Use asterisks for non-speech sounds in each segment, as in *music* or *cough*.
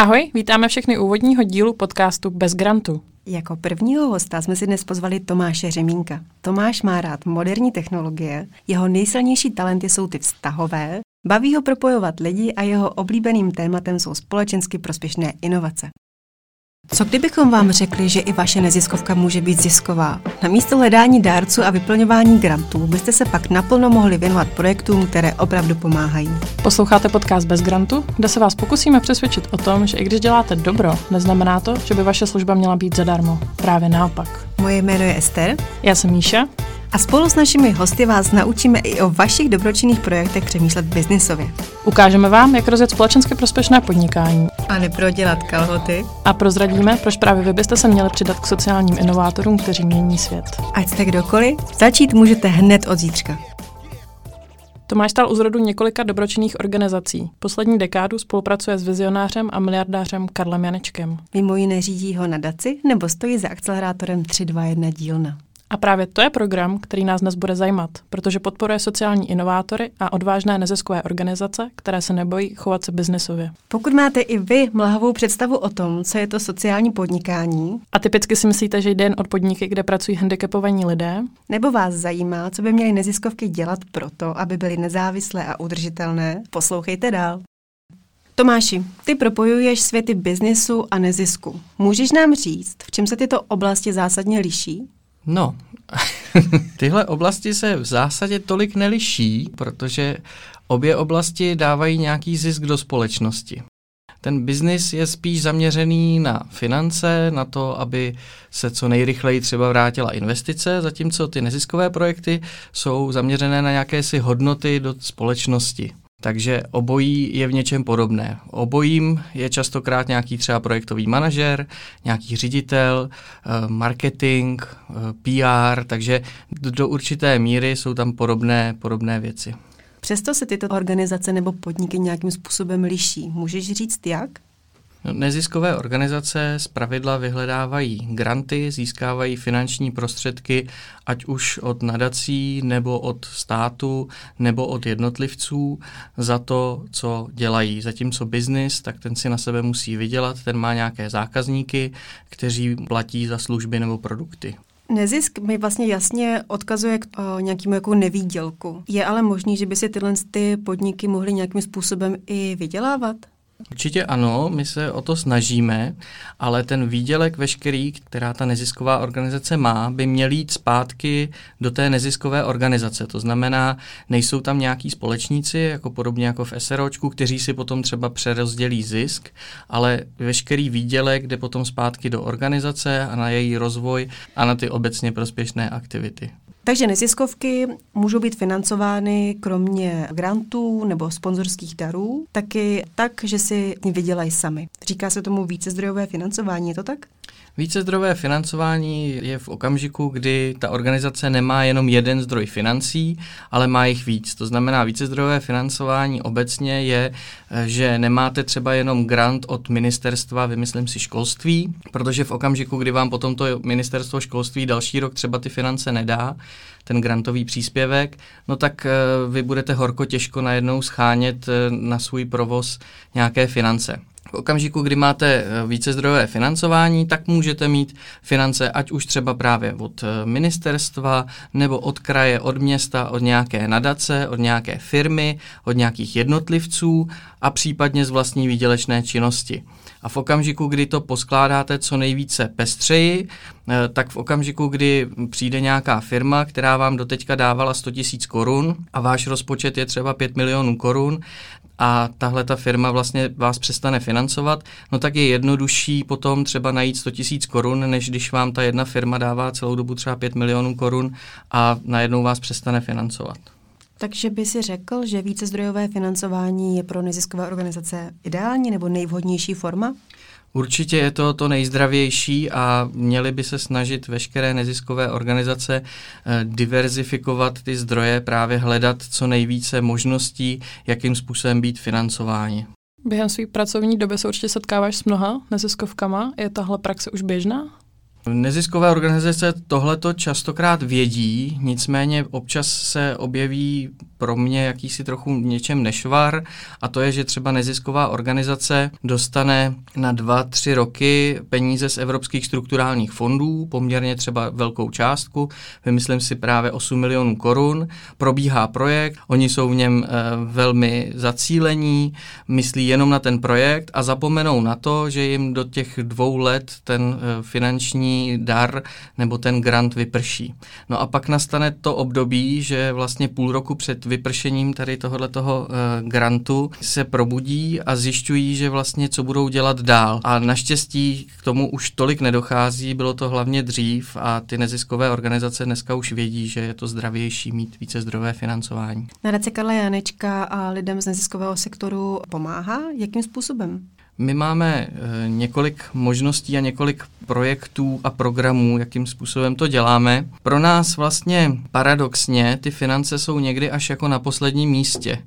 Ahoj, vítáme všechny úvodního dílu podcastu Bez grantu. Jako prvního hosta jsme si dnes pozvali Tomáše Řemínka. Tomáš má rád moderní technologie, jeho nejsilnější talenty jsou ty vztahové, baví ho propojovat lidi a jeho oblíbeným tématem jsou společensky prospěšné inovace. Co kdybychom vám řekli, že i vaše neziskovka může být zisková? Na místo hledání dárců a vyplňování grantů byste se pak naplno mohli věnovat projektům, které opravdu pomáhají. Posloucháte podcast Bez grantu, kde se vás pokusíme přesvědčit o tom, že i když děláte dobro, neznamená to, že by vaše služba měla být zadarmo. Právě naopak. Moje jméno je Ester. Já jsem Míša. A spolu s našimi hosty vás naučíme i o vašich dobročinných projektech přemýšlet biznisově. Ukážeme vám, jak rozjet společensky prospěšné podnikání. A neprodělat kalhoty. A prozradíme, proč právě vy byste se měli přidat k sociálním inovátorům, kteří mění svět. Ať jste kdokoliv, začít můžete hned od zítřka. Tomáš stal u zrodu několika dobročinných organizací. Poslední dekádu spolupracuje s vizionářem a miliardářem Karlem Janečkem. Mimo jiné řídí ho nadaci nebo stojí za akcelerátorem 321 dílna. A právě to je program, který nás dnes bude zajímat, protože podporuje sociální inovátory a odvážné neziskové organizace, které se nebojí chovat se biznesově. Pokud máte i vy mlhavou představu o tom, co je to sociální podnikání, a typicky si myslíte, že jde jen od podniky, kde pracují handicapovaní lidé, nebo vás zajímá, co by měly neziskovky dělat proto, aby byly nezávislé a udržitelné, poslouchejte dál. Tomáši, ty propojuješ světy biznesu a nezisku. Můžeš nám říct, v čem se tyto oblasti zásadně liší? No, *laughs* tyhle oblasti se v zásadě tolik neliší, protože obě oblasti dávají nějaký zisk do společnosti. Ten biznis je spíš zaměřený na finance, na to, aby se co nejrychleji třeba vrátila investice, zatímco ty neziskové projekty jsou zaměřené na jaké si hodnoty do společnosti. Takže obojí je v něčem podobné. Obojím je častokrát nějaký třeba projektový manažer, nějaký ředitel, eh, marketing, eh, PR, takže do určité míry jsou tam podobné, podobné věci. Přesto se tyto organizace nebo podniky nějakým způsobem liší. Můžeš říct jak? Neziskové organizace z pravidla vyhledávají granty, získávají finanční prostředky, ať už od nadací, nebo od státu, nebo od jednotlivců za to, co dělají. Zatímco biznis, tak ten si na sebe musí vydělat, ten má nějaké zákazníky, kteří platí za služby nebo produkty. Nezisk mi vlastně jasně odkazuje k o, nějakému jako nevýdělku. Je ale možný, že by si tyhle ty podniky mohly nějakým způsobem i vydělávat? Určitě ano, my se o to snažíme, ale ten výdělek veškerý, která ta nezisková organizace má, by měl jít zpátky do té neziskové organizace. To znamená, nejsou tam nějaký společníci, jako podobně jako v SROčku, kteří si potom třeba přerozdělí zisk, ale veškerý výdělek jde potom zpátky do organizace a na její rozvoj a na ty obecně prospěšné aktivity. Takže neziskovky můžou být financovány kromě grantů nebo sponzorských darů, taky tak, že si vydělají sami. Říká se tomu více zdrojové financování, je to tak? Vícezdrojové financování je v okamžiku, kdy ta organizace nemá jenom jeden zdroj financí, ale má jich víc. To znamená, vícezdrojové financování obecně je, že nemáte třeba jenom grant od ministerstva, vymyslím si školství, protože v okamžiku, kdy vám potom to ministerstvo školství další rok třeba ty finance nedá, ten grantový příspěvek, no tak eh, vy budete horko těžko najednou schánět eh, na svůj provoz nějaké finance. V okamžiku, kdy máte eh, více zdrojové financování, tak můžete mít finance ať už třeba právě od eh, ministerstva, nebo od kraje, od města, od nějaké nadace, od nějaké firmy, od nějakých jednotlivců a případně z vlastní výdělečné činnosti. A v okamžiku, kdy to poskládáte co nejvíce pestřeji, eh, tak v okamžiku, kdy přijde nějaká firma, která vám doteďka dávala 100 000 korun a váš rozpočet je třeba 5 milionů korun, a tahle ta firma vlastně vás přestane financovat, no tak je jednodušší potom třeba najít 100 tisíc korun, než když vám ta jedna firma dává celou dobu třeba 5 milionů korun a najednou vás přestane financovat. Takže by si řekl, že více zdrojové financování je pro neziskové organizace ideální nebo nejvhodnější forma? Určitě je to to nejzdravější a měly by se snažit veškeré neziskové organizace eh, diverzifikovat ty zdroje, právě hledat co nejvíce možností, jakým způsobem být financováni. Během své pracovní doby se určitě setkáváš s mnoha neziskovkama. Je tahle praxe už běžná? Neziskové organizace tohleto častokrát vědí, nicméně občas se objeví pro mě jakýsi trochu něčem nešvar a to je, že třeba nezisková organizace dostane na dva, tři roky peníze z evropských strukturálních fondů, poměrně třeba velkou částku, vymyslím si právě 8 milionů korun, probíhá projekt, oni jsou v něm e, velmi zacílení, myslí jenom na ten projekt a zapomenou na to, že jim do těch dvou let ten e, finanční dar nebo ten grant vyprší. No a pak nastane to období, že vlastně půl roku před vypršením tady tohoto e, grantu se probudí a zjišťují, že vlastně co budou dělat dál. A naštěstí k tomu už tolik nedochází, bylo to hlavně dřív a ty neziskové organizace dneska už vědí, že je to zdravější mít více zdrojové financování. Nadace Karla Janečka a lidem z neziskového sektoru pomáhá? Jakým způsobem? My máme e, několik možností a několik projektů a programů, jakým způsobem to děláme. Pro nás vlastně paradoxně ty finance jsou někdy až jako na posledním místě.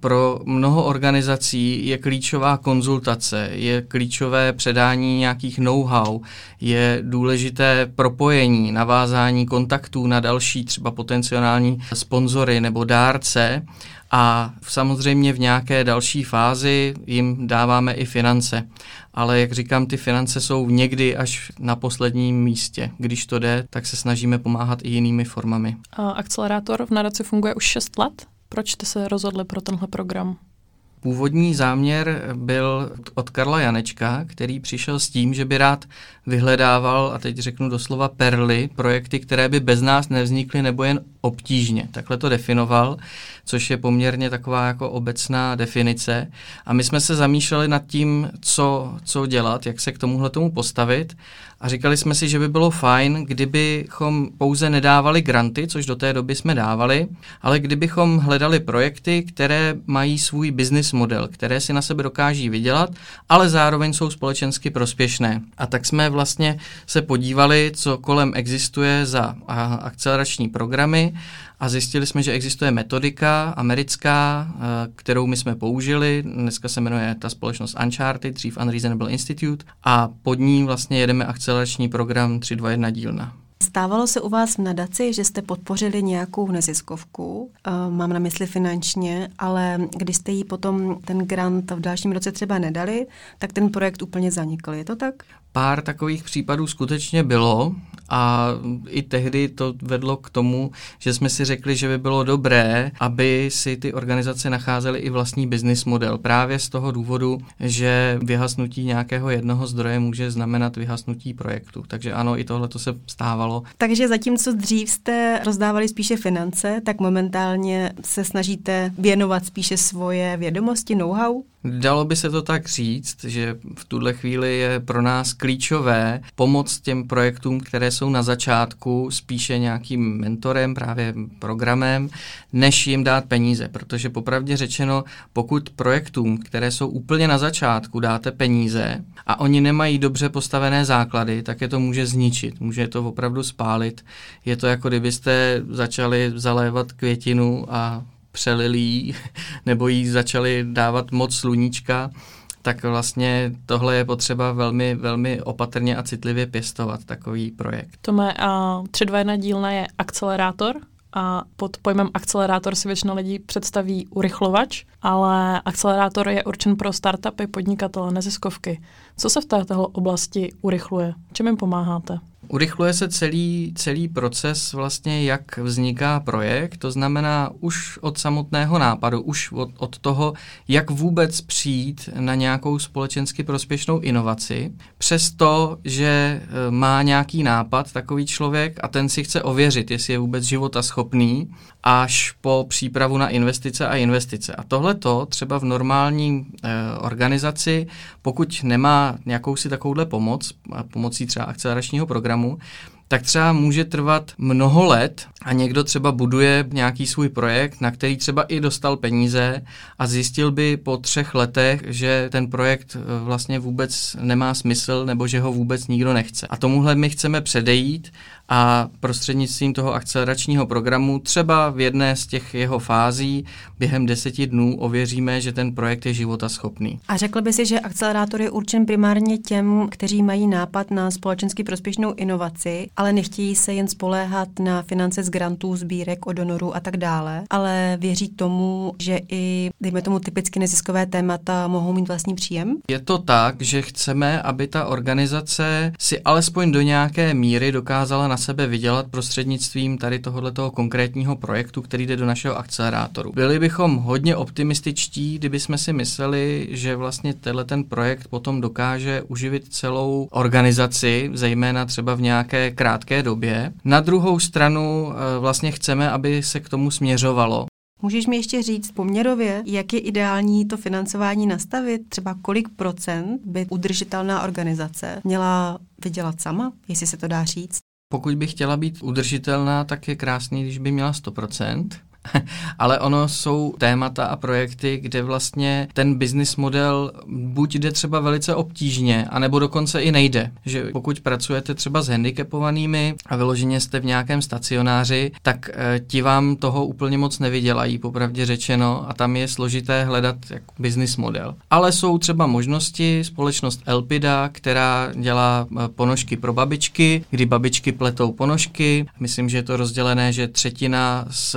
Pro mnoho organizací je klíčová konzultace, je klíčové předání nějakých know-how, je důležité propojení, navázání kontaktů na další třeba potenciální sponzory nebo dárce a samozřejmě v nějaké další fázi jim dáváme i finance. Ale jak říkám, ty finance jsou někdy až na posledním místě. Když to jde, tak se snažíme pomáhat i jinými formami. A akcelerátor v nadaci funguje už 6 let? Proč jste se rozhodli pro tenhle program? Původní záměr byl od Karla Janečka, který přišel s tím, že by rád vyhledával, a teď řeknu doslova perly, projekty, které by bez nás nevznikly nebo jen obtížně. Takhle to definoval, což je poměrně taková jako obecná definice. A my jsme se zamýšleli nad tím, co, co dělat, jak se k tomuhle tomu postavit. A říkali jsme si, že by bylo fajn, kdybychom pouze nedávali granty, což do té doby jsme dávali, ale kdybychom hledali projekty, které mají svůj business model, které si na sebe dokáží vydělat, ale zároveň jsou společensky prospěšné. A tak jsme vlastně se podívali, co kolem existuje za akcelerační programy a zjistili jsme, že existuje metodika americká, eh, kterou my jsme použili. Dneska se jmenuje ta společnost Uncharted, dřív Unreasonable Institute a pod ní vlastně jedeme akcelerační program 321 dílna. Stávalo se u vás v nadaci, že jste podpořili nějakou neziskovku, uh, mám na mysli finančně, ale když jste jí potom ten grant v dalším roce třeba nedali, tak ten projekt úplně zanikl. Je to tak? Pár takových případů skutečně bylo a i tehdy to vedlo k tomu, že jsme si řekli, že by bylo dobré, aby si ty organizace nacházely i vlastní business model. Právě z toho důvodu, že vyhasnutí nějakého jednoho zdroje může znamenat vyhasnutí projektu. Takže ano, i tohle to se stávalo. Takže zatímco dřív jste rozdávali spíše finance, tak momentálně se snažíte věnovat spíše svoje vědomosti, know-how? Dalo by se to tak říct, že v tuhle chvíli je pro nás klíčové pomoct těm projektům, které jsou na začátku, spíše nějakým mentorem, právě programem, než jim dát peníze. Protože popravdě řečeno, pokud projektům, které jsou úplně na začátku, dáte peníze a oni nemají dobře postavené základy, tak je to může zničit, může to opravdu spálit. Je to jako kdybyste začali zalévat květinu a přelilí *laughs* nebo jí začali dávat moc sluníčka, tak vlastně tohle je potřeba velmi, velmi opatrně a citlivě pěstovat, takový projekt. Tome, a 321 dílna je akcelerátor a pod pojmem akcelerátor si většina lidí představí urychlovač, ale akcelerátor je určen pro startupy, podnikatele, neziskovky. Co se v této oblasti urychluje? Čím jim pomáháte? Urychluje se celý, celý proces vlastně, jak vzniká projekt, to znamená už od samotného nápadu, už od, od toho, jak vůbec přijít na nějakou společensky prospěšnou inovaci, přes to, že e, má nějaký nápad takový člověk a ten si chce ověřit, jestli je vůbec života schopný, až po přípravu na investice a investice. A tohle to třeba v normální e, organizaci, pokud nemá nějakou si takovouhle pomoc, pomocí třeba akceleračního programu, tak třeba může trvat mnoho let a někdo třeba buduje nějaký svůj projekt, na který třeba i dostal peníze a zjistil by po třech letech, že ten projekt eh, vlastně vůbec nemá smysl nebo že ho vůbec nikdo nechce. A tomuhle my chceme předejít a prostřednictvím toho akceleračního programu třeba v jedné z těch jeho fází během deseti dnů ověříme, že ten projekt je života schopný. A řekl by si, že akcelerátor je určen primárně těm, kteří mají nápad na společensky prospěšnou inovaci, ale nechtějí se jen spoléhat na finance z grantů, sbírek od donorů a tak dále, ale věří tomu, že i, dejme tomu, typicky neziskové témata mohou mít vlastní příjem? Je to tak, že chceme, aby ta organizace si alespoň do nějaké míry dokázala na sebe vydělat prostřednictvím tady tohoto konkrétního projektu, který jde do našeho akcelerátoru. Byli bychom hodně optimističtí, kdyby jsme si mysleli, že vlastně tenhle ten projekt potom dokáže uživit celou organizaci, zejména třeba v nějaké krátké době. Na druhou stranu eh, vlastně chceme, aby se k tomu směřovalo. Můžeš mi ještě říct poměrově, jak je ideální to financování nastavit? Třeba kolik procent by udržitelná organizace měla vydělat sama, jestli se to dá říct? Pokud by chtěla být udržitelná, tak je krásný, když by měla 100%. *laughs* Ale ono jsou témata a projekty, kde vlastně ten business model buď jde třeba velice obtížně, anebo dokonce i nejde. Že pokud pracujete třeba s handicapovanými a vyloženě jste v nějakém stacionáři, tak e, ti vám toho úplně moc nevydělají, popravdě řečeno, a tam je složité hledat jako business model. Ale jsou třeba možnosti, společnost Elpida, která dělá e, ponožky pro babičky, kdy babičky pletou ponožky. Myslím, že je to rozdělené, že třetina z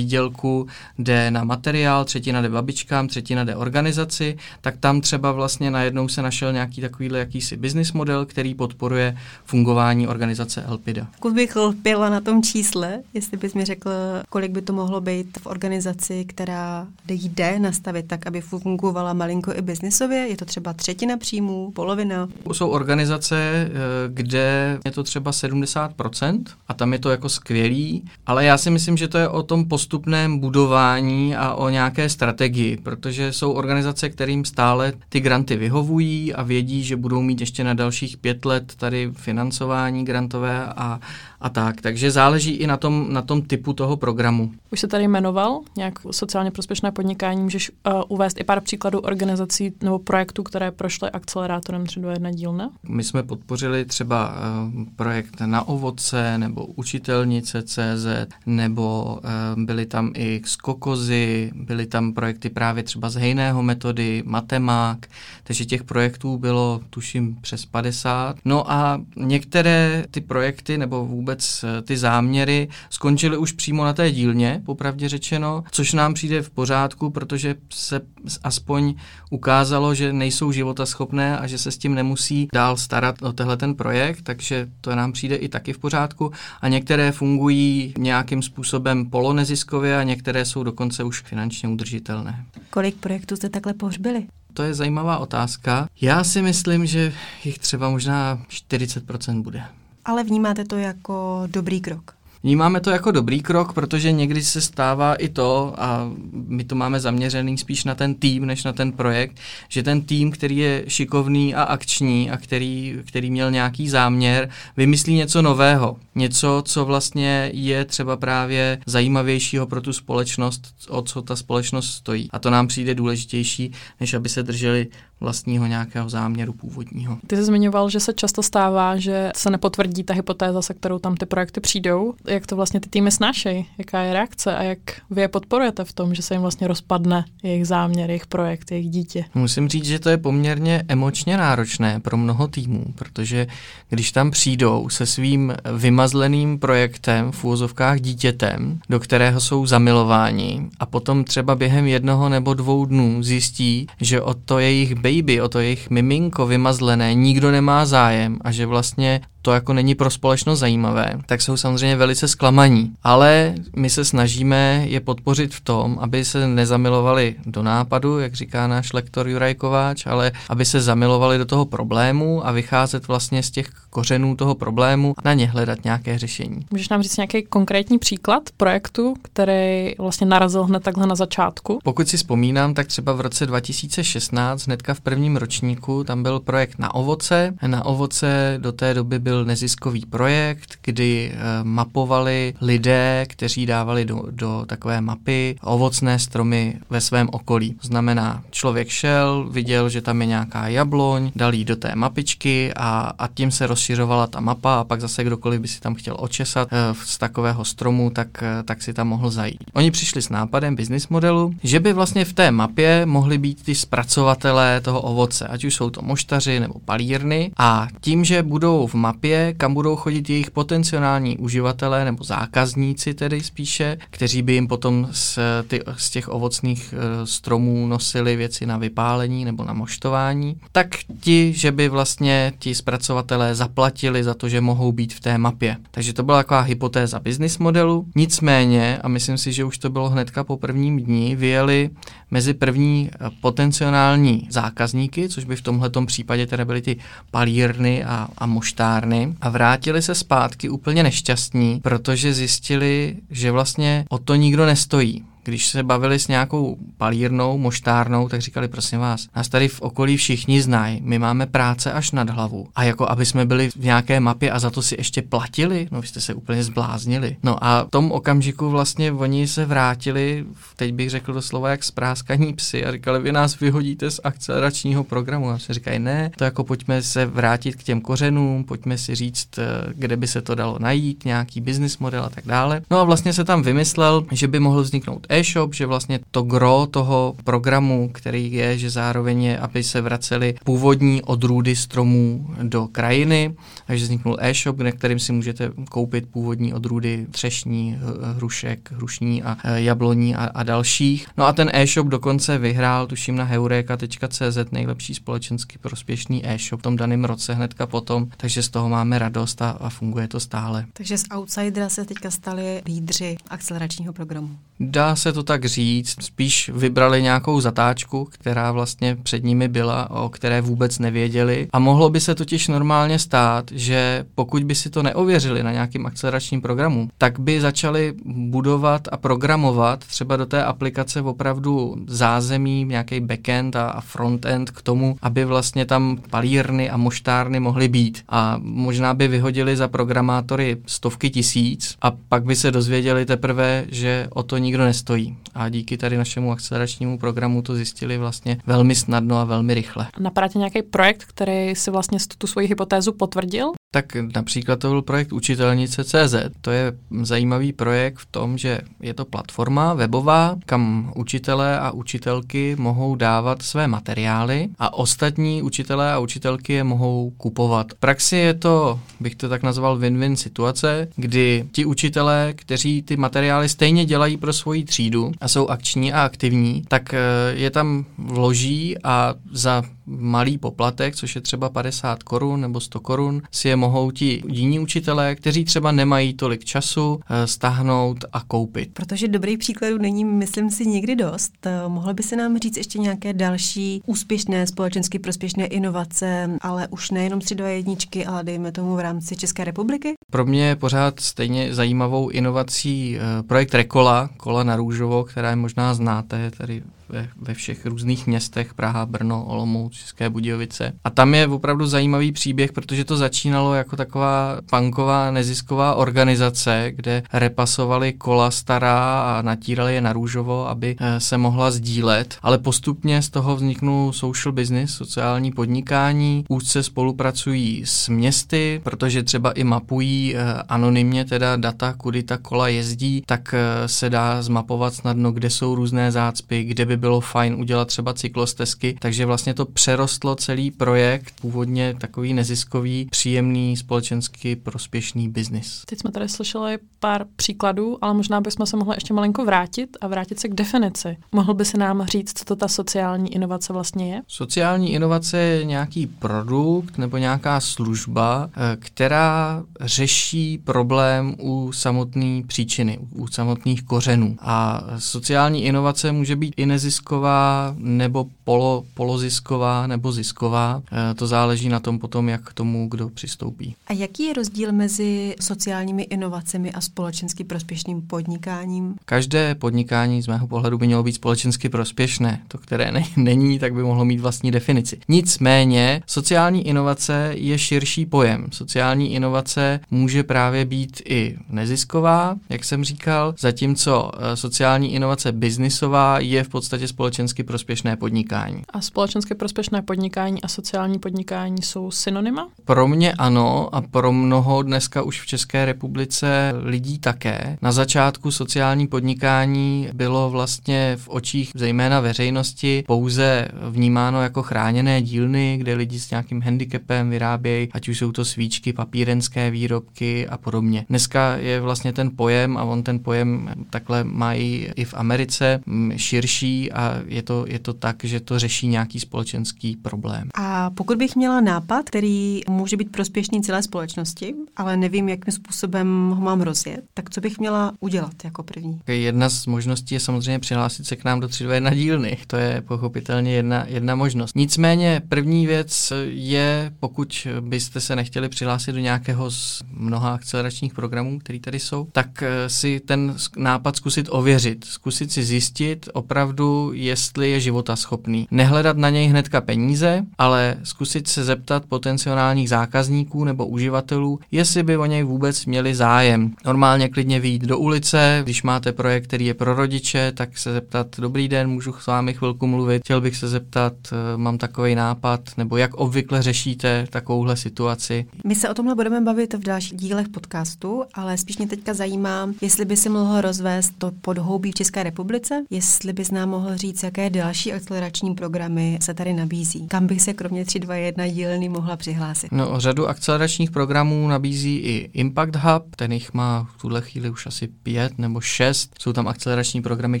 výdělku jde na materiál, třetina jde babičkám, třetina jde organizaci, tak tam třeba vlastně najednou se našel nějaký takovýhle jakýsi business model, který podporuje fungování organizace Elpida. Pokud bych lpila na tom čísle, jestli bys mi řekl, kolik by to mohlo být v organizaci, která jde nastavit tak, aby fungovala malinko i biznisově, je to třeba třetina příjmů, polovina? Jsou organizace, eh, kde je to třeba 70% a tam je to jako skvělý, ale já si myslím, že to je o tom postupu postupném budování a o nějaké strategii, protože jsou organizace, kterým stále ty granty vyhovují a vědí, že budou mít ještě na dalších pět let tady financování grantové a, a tak. Takže záleží i na tom, na tom typu toho programu. Už se tady jmenoval nějak sociálně prospěšné podnikání. Můžeš uh, uvést i pár příkladů organizací nebo projektů, které prošly akcelerátorem 321 dílna? My jsme podpořili třeba uh, projekt na ovoce nebo učitelnice CZ, nebo uh, byly tam i skokozy, byly tam projekty právě třeba z hejného metody, matemák, takže těch projektů bylo tuším přes 50. No a některé ty projekty nebo vůbec eh, ty záměry skončily už přímo na té dílně, popravdě řečeno, což nám přijde v pořádku, protože se aspoň ukázalo, že nejsou životaschopné a že se s tím nemusí dál starat o tehle ten projekt, takže to nám přijde i taky v pořádku. A některé fungují nějakým způsobem poloneziskově a některé jsou dokonce už finančně udržitelné. Kolik projektů jste takhle pohřbili? To je zajímavá otázka. Já si myslím, že jich třeba možná 40% bude. Ale vnímáte to jako dobrý krok? Vnímáme to jako dobrý krok, protože někdy se stává i to, a my to máme zaměřený spíš na ten tým, než na ten projekt, že ten tým, který je šikovný a akční a který, který měl nějaký záměr, vymyslí něco nového. Něco, co vlastně je třeba právě zajímavějšího pro tu společnost, o co ta společnost stojí. A to nám přijde důležitější, než aby se drželi vlastního nějakého záměru původního. Ty jsi zmiňoval, že se často stává, že se nepotvrdí ta hypotéza, se kterou tam ty projekty přijdou. Jak to vlastně ty týmy snášejí? Jaká je reakce a jak vy je podporujete v tom, že se jim vlastně rozpadne jejich záměr, jejich projekt, jejich dítě? Musím říct, že to je poměrně emočně náročné pro mnoho týmů, protože když tam přijdou se svým vymazleným projektem v úvozovkách dítětem, do kterého jsou zamilováni a potom třeba během jednoho nebo dvou dnů zjistí, že o to jejich baby, o to jejich miminko vymazlené, nikdo nemá zájem a že vlastně to jako není pro společnost zajímavé, tak jsou samozřejmě velice zklamaní. Ale my se snažíme je podpořit v tom, aby se nezamilovali do nápadu, jak říká náš lektor Juraj Kováč, ale aby se zamilovali do toho problému a vycházet vlastně z těch kořenů toho problému a na ně hledat nějaké řešení. Můžeš nám říct nějaký konkrétní příklad projektu, který vlastně narazil hned takhle na začátku? Pokud si vzpomínám, tak třeba v roce 2016, hnedka v prvním ročníku, tam byl projekt na ovoce. Na ovoce do té doby byl byl neziskový projekt, kdy mapovali lidé, kteří dávali do, do takové mapy ovocné stromy ve svém okolí. Znamená, člověk šel, viděl, že tam je nějaká jabloň, dal jí do té mapičky a, a tím se rozšiřovala ta mapa a pak zase kdokoliv by si tam chtěl očesat z takového stromu, tak, tak si tam mohl zajít. Oni přišli s nápadem business modelu, že by vlastně v té mapě mohli být ty zpracovatelé toho ovoce, ať už jsou to moštaři nebo palírny a tím, že budou v mapě, kam budou chodit jejich potenciální uživatelé nebo zákazníci tedy spíše, kteří by jim potom z, ty, z těch ovocných e, stromů nosili věci na vypálení nebo na moštování, tak ti, že by vlastně ti zpracovatelé zaplatili za to, že mohou být v té mapě. Takže to byla taková hypotéza business modelu. Nicméně, a myslím si, že už to bylo hnedka po prvním dní, vyjeli mezi první eh, potenciální zákazníky, což by v tomhle případě teda byly ty palírny a, a moštárny, a vrátili se zpátky úplně nešťastní, protože zjistili, že vlastně o to nikdo nestojí když se bavili s nějakou palírnou, moštárnou, tak říkali, prosím vás, nás tady v okolí všichni znají, my máme práce až nad hlavu. A jako aby jsme byli v nějaké mapě a za to si ještě platili, no vy jste se úplně zbláznili. No a v tom okamžiku vlastně oni se vrátili, teď bych řekl doslova jak spráskaní psy a říkali, vy nás vyhodíte z akceleračního programu. A se říkají, ne, to jako pojďme se vrátit k těm kořenům, pojďme si říct, eh, kde by se to dalo najít, nějaký business model a tak dále. No a vlastně se tam vymyslel, že by mohl vzniknout e-shop, že vlastně to gro toho programu, který je, že zároveň je, aby se vracely původní odrůdy stromů do krajiny, takže vzniknul e-shop, na kterým si můžete koupit původní odrůdy třešní, hrušek, hrušní a e, jabloní a, a dalších. No a ten e-shop dokonce vyhrál, tuším na heureka.cz, nejlepší společensky prospěšný e-shop v tom daném roce hnedka potom, takže z toho máme radost a, a funguje to stále. Takže z outsidera se teďka stali lídři akceleračního programu. Dá se to tak říct, spíš vybrali nějakou zatáčku, která vlastně před nimi byla, o které vůbec nevěděli. A mohlo by se totiž normálně stát, že pokud by si to neověřili na nějakým akceleračním programu, tak by začali budovat a programovat třeba do té aplikace opravdu zázemí, nějaký backend a, frontend k tomu, aby vlastně tam palírny a moštárny mohly být. A možná by vyhodili za programátory stovky tisíc a pak by se dozvěděli teprve, že o to nikdo nestojí. A díky tady našemu akceleračnímu programu to zjistili vlastně velmi snadno a velmi rychle. Napadá nějaký projekt, který si vlastně tu svoji hypotézu potvrdil? Tak například to byl projekt Učitelnice.cz. To je zajímavý projekt v tom, že je to platforma webová, kam učitelé a učitelky mohou dávat své materiály a ostatní učitelé a učitelky je mohou kupovat. V praxi je to, bych to tak nazval, win-win situace, kdy ti učitelé, kteří ty materiály stejně dělají pro svoji třídu a jsou akční a aktivní, tak eh, je tam vloží a za malý poplatek, což je třeba 50 korun nebo 100 korun, si je mohou ti jiní učitelé, kteří třeba nemají tolik času, eh, stáhnout a koupit. Protože dobrých příkladů není, myslím si, nikdy dost. Eh, mohl by se nám říct ještě nějaké další úspěšné, společensky prospěšné inovace, ale už nejenom 3 jedničky, ale dejme tomu v rámci České republiky? Pro mě je pořád stejně zajímavou inovací eh, projekt Rekola, kola na růžovo, která je možná znáte, tady ve, ve všech různých městech, Praha, Brno, Olomouc, České Budějovice. A tam je opravdu zajímavý příběh, protože to začínalo jako taková punková nezisková organizace, kde repasovali kola stará a natírali je na růžovo, aby eh, se mohla sdílet. Ale postupně z toho vzniknul social business, sociální podnikání, úzce spolupracují s městy, protože třeba i mapují eh, anonymně teda data, kudy ta kola jezdí, tak eh, se dá zmapovat snadno, kde jsou různé zácpy, kde by bylo fajn udělat třeba cyklostezky, takže vlastně to přerostlo celý projekt, původně takový neziskový, příjemný, společensky prospěšný biznis. Teď jsme tady slyšeli pár příkladů, ale možná bychom se mohli ještě malinko vrátit a vrátit se k definici. Mohl by se nám říct, co to ta sociální inovace vlastně je? Sociální inovace je nějaký produkt nebo nějaká služba, eh, která řeší problém u samotné příčiny, u samotných kořenů. A sociální inovace může být i nezisková nezisková nebo polo, polozisková nebo zisková. Eh, to záleží na tom potom, jak k tomu kdo přistoupí. A jaký je rozdíl mezi sociálními inovacemi a společensky prospěšným podnikáním? Každé podnikání z mého pohledu by mělo být společensky prospěšné. To, které ne- *laughs* není, tak by mohlo mít vlastní definici. Nicméně sociální inovace je širší pojem. Sociální inovace může právě být i nezisková, jak jsem říkal, zatímco eh, sociální inovace biznisová je v podstatě společensky prospěšné podnikání. A společensky prospěšné podnikání a sociální podnikání jsou synonyma? Pro mě ano a pro mnoho dneska už v České republice lidí také. Na začátku sociální podnikání bylo vlastně v očích zejména veřejnosti pouze vnímáno jako chráněné dílny, kde lidi s nějakým handicapem vyrábějí, ať už jsou to svíčky, papírenské výrobky a podobně. Dneska je vlastně ten pojem a on ten pojem takhle mají i v Americe širší a je to, je to tak, že to řeší nějaký společenský problém. A pokud bych měla nápad, který může být prospěšný celé společnosti, ale nevím, jakým způsobem ho mám rozjet, tak co bych měla udělat jako první? Jedna z možností je samozřejmě přihlásit se k nám do 321 dílny. To je pochopitelně jedna, jedna možnost. Nicméně první věc je, pokud byste se nechtěli přihlásit do nějakého z mnoha akceleračních programů, které tady jsou, tak si ten nápad zkusit ověřit, zkusit si zjistit opravdu, jestli je života schopný. Nehledat na něj hnedka peníze, ale zkusit se zeptat potenciálních zákazníků nebo uživatelů, jestli by o něj vůbec měli zájem. Normálně klidně vyjít do ulice, když máte projekt, který je pro rodiče, tak se zeptat, dobrý den, můžu s vámi chvilku mluvit, chtěl bych se zeptat, eh, mám takový nápad, nebo jak obvykle řešíte takovouhle situaci. My se o tomhle budeme bavit v dalších dílech podcastu, ale spíš mě teďka zajímá, jestli by si mohl rozvést to podhoubí v České republice, jestli bys nám mohl říct, jaké další akcelerační programy se tady nabízí. Kam bych se kromě 321 dílny mohla přihlásit? No, řadu akceleračních programů nabízí i Impact Hub, ten jich má v tuhle chvíli už asi pět nebo šest. Jsou tam akcelerační programy,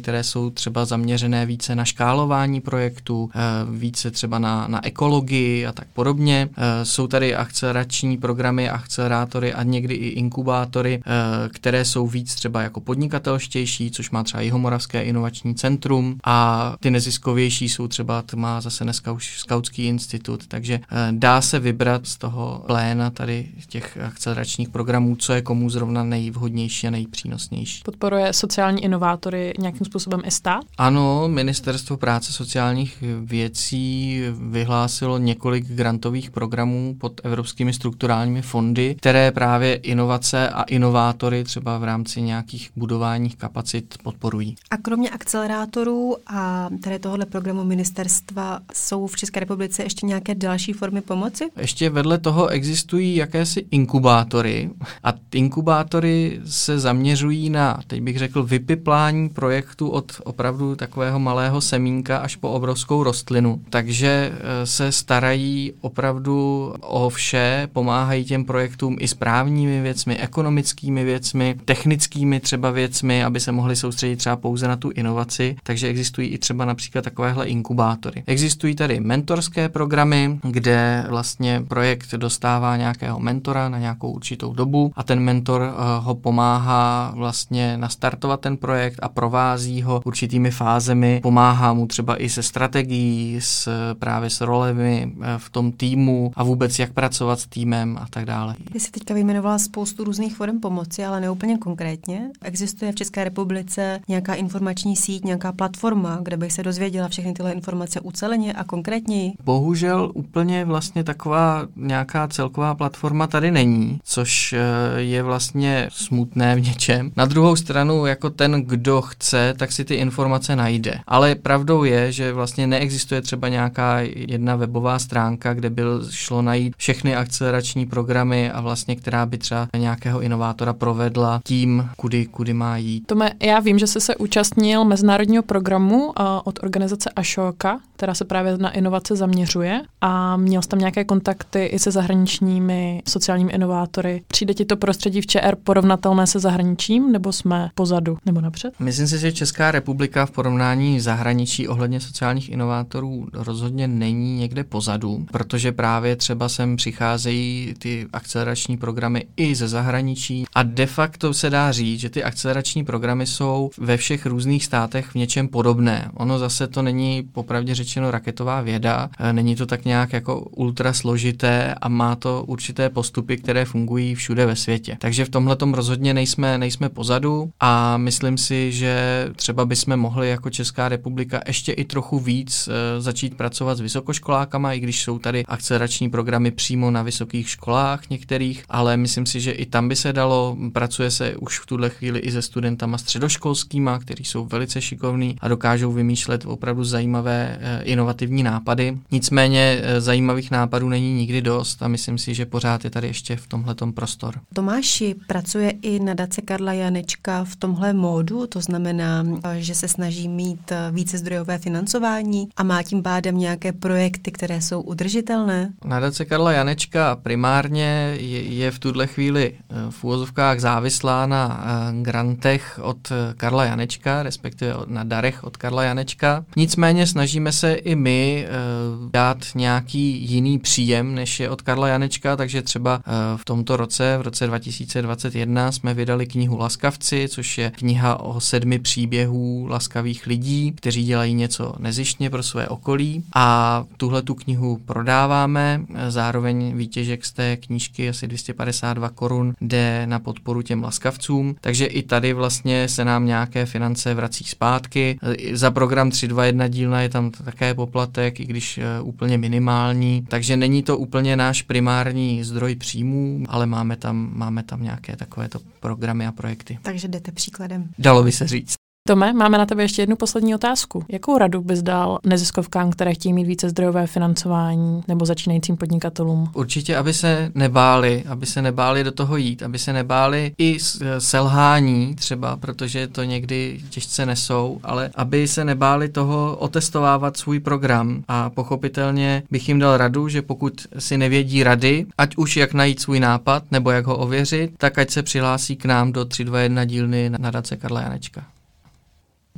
které jsou třeba zaměřené více na škálování projektů, eh, více třeba na, na ekologii a tak podobně. Eh, jsou tady akcelerační programy, akcelerátory a někdy i inkubátory, eh, které jsou víc třeba jako podnikatelštější, což má třeba Jihomoravské inovační centrum a ty neziskovější jsou třeba, to má zase dneska už Skautský institut, takže dá se vybrat z toho pléna tady těch akceleračních programů, co je komu zrovna nejvhodnější a nejpřínosnější. Podporuje sociální inovátory nějakým způsobem i stát? Ano, Ministerstvo práce sociálních věcí vyhlásilo několik grantových programů pod evropskými strukturálními fondy, které právě inovace a inovátory třeba v rámci nějakých budování kapacit podporují. A kromě akcelerátorů a tady tohohle programu ministerstva jsou v České republice ještě nějaké další formy pomoci? Ještě vedle toho existují jakési inkubátory a inkubátory se zaměřují na, teď bych řekl, vypiplání projektu od opravdu takového malého semínka až po obrovskou rostlinu. Takže eh, se starají opravdu o vše, pomáhají těm projektům i správními věcmi, ekonomickými věcmi, technickými třeba věcmi, aby se mohli soustředit třeba pouze na tu inovaci. Takže existují i třeba například takovéhle inkubátory. Existují tady mentorské programy, kde vlastně projekt dostává nějakého mentora na nějakou určitou dobu a ten mentor uh, ho pomáhá vlastně nastartovat ten projekt a provází ho určitými fázemi, pomáhá mu třeba i se strategií, s, právě s rolemi uh, v tom týmu a vůbec jak pracovat s týmem a tak dále. Vy jsi teďka vyjmenovala spoustu různých forem pomoci, ale neúplně konkrétně. Existuje v České republice nějaká informační síť, nějaká platforma, kde bych se dozvěděla všechny tyhle informace uceleně a konkrétněji? Bohužel úplně vlastně taková nějaká celková platforma tady není, což eh, je vlastně smutné v něčem. Na druhou stranu, jako ten, kdo chce, tak si ty informace najde. Ale pravdou je, že vlastně neexistuje třeba nějaká jedna webová stránka, kde by šlo najít všechny akcelerační programy a vlastně která by třeba nějakého inovátora provedla tím, kudy, kudy má jít. Tome, já vím, že jsi se účastnil mezinárodního programu uh, od organizace Ashoka, která se právě na inovace zaměřuje a měl jsi tam nějaké kontakty i se zahraničními sociálními inovátory. Přijde ti to prostředí v ČR porovnatelné se zahraničím, nebo jsme pozadu, nebo napřed? Myslím si, že Česká republika v porovnání zahraničí ohledně sociálních inovátorů rozhodně není někde pozadu, protože právě třeba sem přicházejí ty akcelerační programy i ze zahraničí a de facto se dá říct, že ty akcelerační programy jsou ve všech různých státech v něčem podobné podobné. Ono zase to není popravdě řečeno raketová věda, e, není to tak nějak jako ultra složité a má to určité postupy, které fungují všude ve světě. Takže v tomhle rozhodně nejsme, nejsme pozadu a myslím si, že třeba bychom mohli jako Česká republika ještě i trochu víc e, začít pracovat s vysokoškolákama, i když jsou tady akcelerační programy přímo na vysokých školách některých, ale myslím si, že i tam by se dalo, pracuje se už v tuhle chvíli i se studentama středoškolskýma, kteří jsou velice šikovní a dokážou vymýšlet opravdu zajímavé eh, inovativní nápady. Nicméně eh, zajímavých nápadů není nikdy dost a myslím si, že pořád je tady ještě v tomhle prostor. Tomáši pracuje i nadace Karla Janečka v tomhle módu, to znamená, eh, že se snaží mít více zdrojové financování a má tím pádem nějaké projekty, které jsou udržitelné? Nadace Karla Janečka primárně je, je v tuhle chvíli v úvozovkách závislá na grantech od Karla Janečka, respektive na darech od Karla Janečka. Nicméně snažíme se i my uh, dát nějaký jiný příjem, než je od Karla Janečka, takže třeba uh, v tomto roce, v roce 2021, jsme vydali knihu Laskavci, což je kniha o sedmi příběhů laskavých lidí, kteří dělají něco nezištně pro své okolí a tuhle tu knihu prodáváme, zároveň výtěžek z té knížky asi 252 korun jde na podporu těm laskavcům, takže i tady vlastně se nám nějaké finance vrací zpátky. Za program 321 dílna je tam také poplatek, i když eh, úplně minimální, takže není to úplně náš primární zdroj příjmů, ale máme tam, máme tam nějaké takovéto programy a projekty. Takže jdete příkladem. Dalo by se říct. Tome, máme na tebe ještě jednu poslední otázku. Jakou radu bys dal neziskovkám, které chtějí mít více zdrojové financování nebo začínajícím podnikatelům? Určitě, aby se nebáli, aby se nebáli do toho jít, aby se nebáli i selhání třeba, protože to někdy těžce nesou, ale aby se nebáli toho otestovávat svůj program a pochopitelně bych jim dal radu, že pokud si nevědí rady, ať už jak najít svůj nápad nebo jak ho ověřit, tak ať se přihlásí k nám do 321 dílny na Dace Karla Janečka.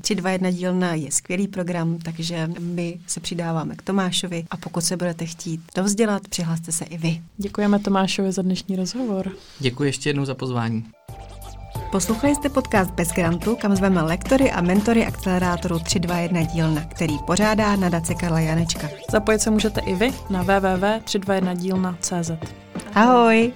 321 dílna je skvělý program, takže my se přidáváme k Tomášovi a pokud se budete chtít dovzdělat, přihlaste se i vy. Děkujeme Tomášovi za dnešní rozhovor. Děkuji ještě jednou za pozvání. Poslouchali jste podcast Bez grantu, kam zveme lektory a mentory akcelerátoru 321 dílna, který pořádá nadace Karla Janečka. Zapojit se můžete i vy na www.321dílna.cz. Ahoj!